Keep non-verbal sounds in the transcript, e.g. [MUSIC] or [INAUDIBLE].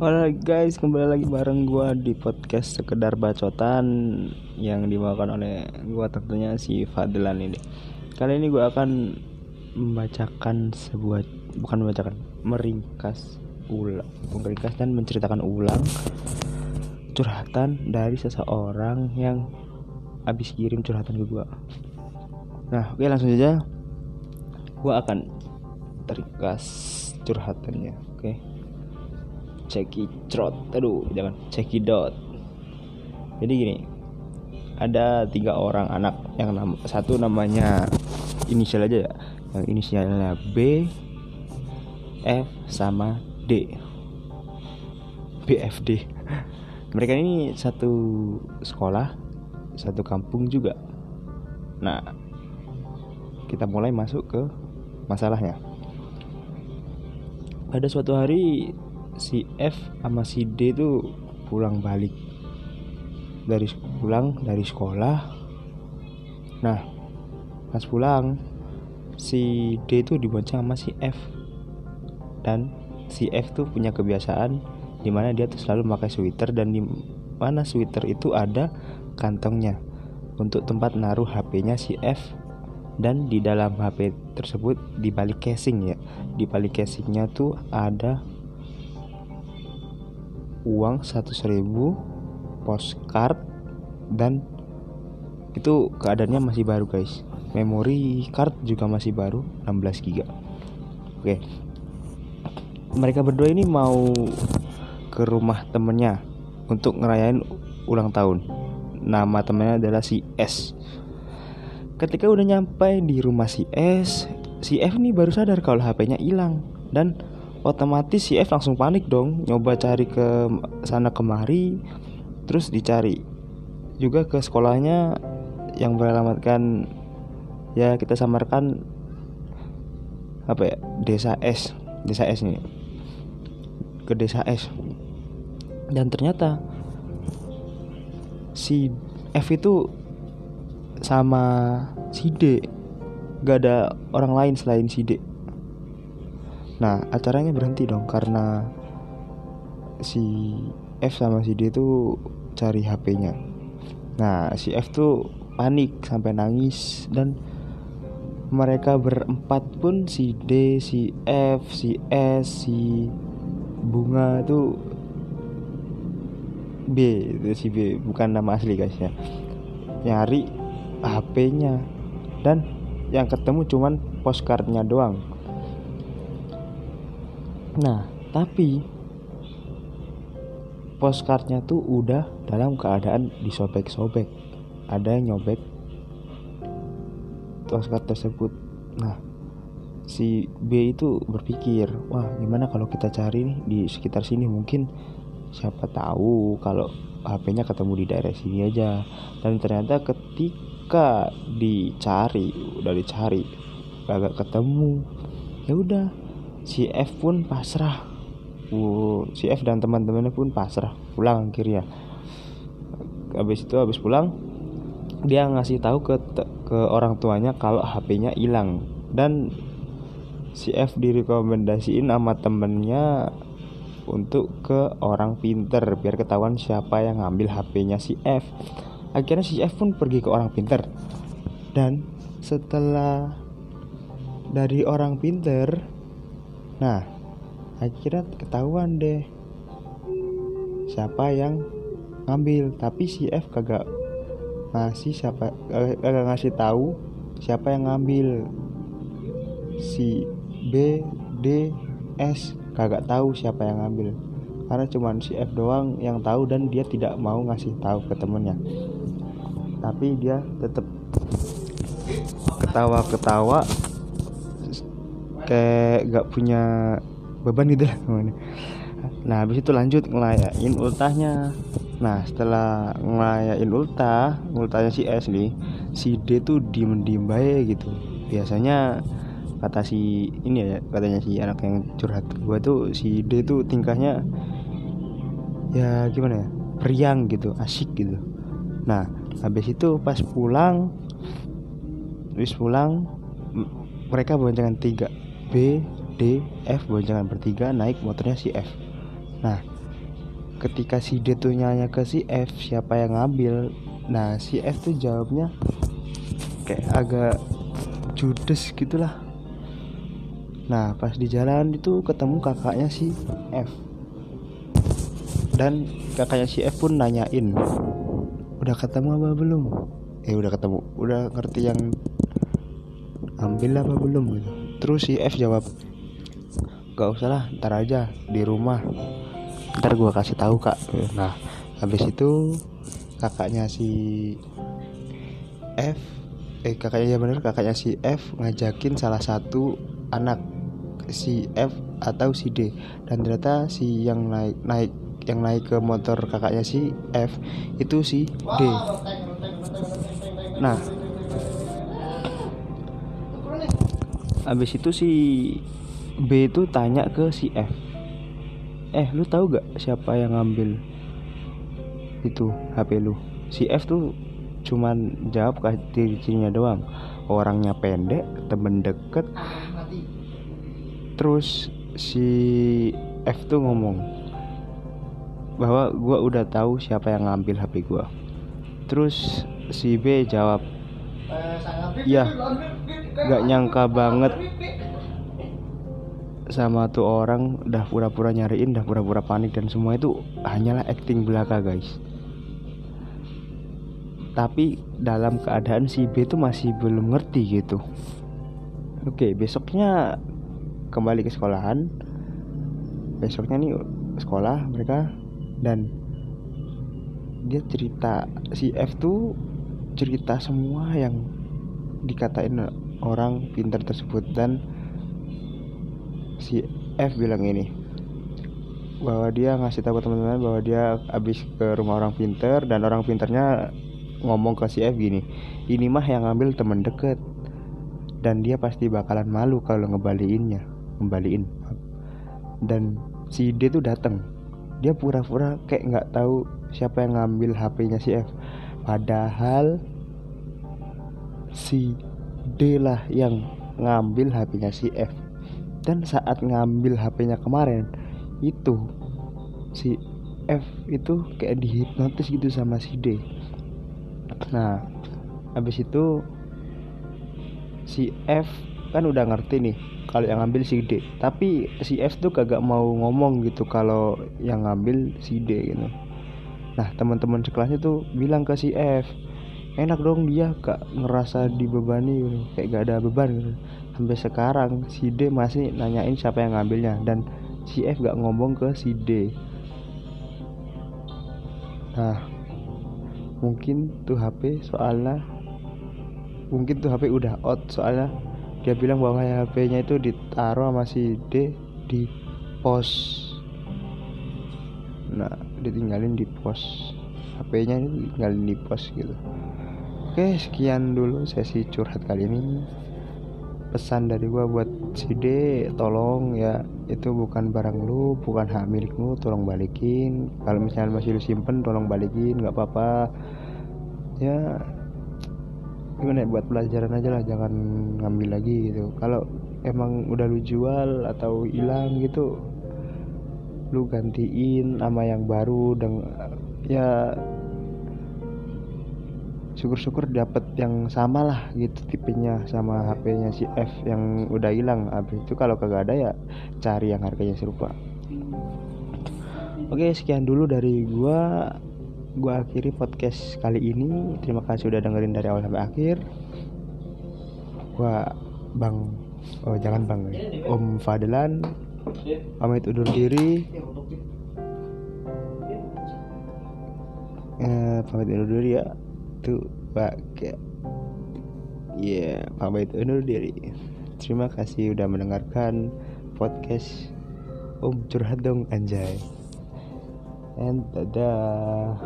Halo guys, kembali lagi bareng gua di podcast sekedar bacotan yang dibawakan oleh gua tentunya si Fadlan ini. Kali ini gua akan membacakan sebuah bukan membacakan, meringkas ulang, meringkas dan menceritakan ulang curhatan dari seseorang yang habis kirim curhatan ke gua. Nah, oke langsung saja. Gua akan ringkas curhatannya, oke cekidot aduh jangan cekidot jadi gini ada tiga orang anak yang nam satu namanya inisial aja ya. Yang inisialnya B F sama D. BFD [LAUGHS] mereka ini satu sekolah satu kampung juga. Nah kita mulai masuk ke masalahnya. Pada suatu hari si F sama si D tuh pulang balik. Dari pulang dari sekolah. Nah pas pulang si D tuh dibonceng sama si F. Dan si F tuh punya kebiasaan di mana dia tuh selalu pakai sweater dan di mana sweater itu ada kantongnya untuk tempat naruh HP-nya si F. Dan di dalam HP tersebut di balik casing ya. Di balik casingnya tuh ada uang 100 ribu postcard dan itu keadaannya masih baru guys. Memori card juga masih baru 16 giga. Oke. Mereka berdua ini mau ke rumah temennya untuk ngerayain ulang tahun. Nama temennya adalah si S. Ketika udah nyampe di rumah si S si F nih baru sadar kalau HP-nya hilang dan otomatis si F langsung panik dong. Nyoba cari ke sana kemari terus dicari. Juga ke sekolahnya yang beralamatkan ya kita samarkan apa ya desa S desa S nih ke desa S. Dan ternyata si F itu sama si D. Gak ada orang lain selain si D Nah acaranya berhenti dong karena si F sama si D itu cari HP-nya. Nah si F tuh panik sampai nangis dan mereka berempat pun si D, si F, si S, si Bunga tuh B itu si B bukan nama asli guys ya nyari HP-nya dan yang ketemu cuman postcardnya doang Nah, tapi postcardnya tuh udah dalam keadaan disobek-sobek. Ada yang nyobek postcard tersebut. Nah, si B itu berpikir, wah gimana kalau kita cari nih di sekitar sini mungkin siapa tahu kalau HP-nya ketemu di daerah sini aja. Dan ternyata ketika dicari, udah dicari, agak ketemu. Ya udah, si F pun pasrah. Si F dan teman-temannya pun pasrah. Pulang akhirnya. Habis itu habis pulang dia ngasih tahu ke ke orang tuanya kalau HP-nya hilang. Dan si F direkomendasiin sama temennya untuk ke orang pinter biar ketahuan siapa yang ngambil HP-nya si F. Akhirnya si F pun pergi ke orang pinter. Dan setelah dari orang pinter Nah, akhirnya ketahuan deh siapa yang ngambil, tapi si F kagak ngasih siapa kagak ngasih tahu siapa yang ngambil. Si B, D, S kagak tahu siapa yang ngambil. Karena cuman si F doang yang tahu dan dia tidak mau ngasih tahu ke temennya. Tapi dia tetap ketawa-ketawa kayak gak punya beban gitu lah nah habis itu lanjut ngelayain ultahnya. Nah setelah ngelayain ultah ultahnya si S nih si D tuh diem diem baik gitu. Biasanya kata si ini ya katanya si anak yang curhat gue tuh si D tuh tingkahnya ya gimana ya periang gitu asik gitu. Nah habis itu pas pulang habis pulang mereka boncengan tiga B, D, F boncengan bertiga naik motornya si F. Nah, ketika si D tuh nanya ke si F siapa yang ngambil? Nah si F tuh jawabnya kayak agak judes gitulah. Nah pas di jalan itu ketemu kakaknya si F. Dan kakaknya si F pun nanyain udah ketemu apa belum? Eh udah ketemu. Udah ngerti yang ambil apa belum? gitu terus si F jawab gak usah lah ntar aja di rumah. Ntar gue kasih tahu kak. Nah habis itu kakaknya si F eh kakaknya ya bener kakaknya si F ngajakin salah satu anak si F atau si D. Dan ternyata si yang naik naik yang naik ke motor kakaknya si F itu si D. Nah habis itu si B itu tanya ke si F. Eh lu tahu gak siapa yang ngambil itu HP lu? Si F tuh cuman jawab ke ciri-cirinya doang. Orangnya pendek temen deket. Terus si F tuh ngomong bahwa gue udah tahu siapa yang ngambil HP gue terus si B jawab ya gak nyangka banget. Sama tuh orang udah pura-pura nyariin udah pura-pura panik dan semua itu hanyalah acting belaka guys. Tapi dalam keadaan si B itu masih belum ngerti gitu. Oke besoknya kembali ke sekolahan. Besoknya nih sekolah mereka dan dia cerita si F tuh cerita semua yang dikatain orang pintar tersebut. Dan si F bilang ini bahwa dia ngasih tahu teman-teman bahwa dia habis ke rumah orang pinter dan orang pinternya ngomong ke si F gini ini mah yang ngambil temen deket dan dia pasti bakalan malu kalau ngebaliinnya ngembaliin dan si D tuh datang dia pura-pura kayak nggak tahu siapa yang ngambil HP-nya si F padahal si D lah yang ngambil HP-nya si F. Dan saat ngambil HP-nya kemarin itu si F itu kayak dihipnotis gitu sama si D. Nah habis itu si F kan udah ngerti nih kalau yang ngambil si D. Tapi si F tuh kagak mau ngomong gitu kalau yang ngambil si D gitu nah teman-teman sekelasnya tuh bilang ke si F enak dong dia gak ngerasa dibebani gitu. kayak gak ada beban gitu sampai sekarang si D masih nanyain siapa yang ngambilnya dan si F gak ngomong ke si D nah mungkin tuh HP soalnya mungkin tuh HP udah out soalnya dia bilang bahwa HP-nya itu ditaruh sama si D di pos nah ditinggalin di pos HP-nya ditinggalin di pos gitu. Oke sekian dulu sesi curhat kali ini. Pesan dari gua buat si D tolong ya itu bukan barang lu bukan hak milikmu tolong balikin. Kalau misalnya masih lu simpen tolong balikin nggak apa-apa. Ya gimana ya, buat pelajaran aja lah jangan ngambil lagi gitu. Kalau emang udah lu jual atau hilang gitu lu gantiin sama yang baru dan ya syukur-syukur dapat yang sama lah gitu tipenya sama HP-nya si F yang udah hilang. Habis itu kalau kagak ada ya cari yang harganya serupa. Oke sekian dulu dari gua. Gue akhiri podcast kali ini. Terima kasih udah dengerin dari awal sampai akhir. Gue bang oh jangan bang om Fadlan pamit undur diri. Eh, pamit undur diri ya. Tuh pak ya yeah, pamit undur diri. Terima kasih udah mendengarkan podcast om curhat dong anjay. And dadah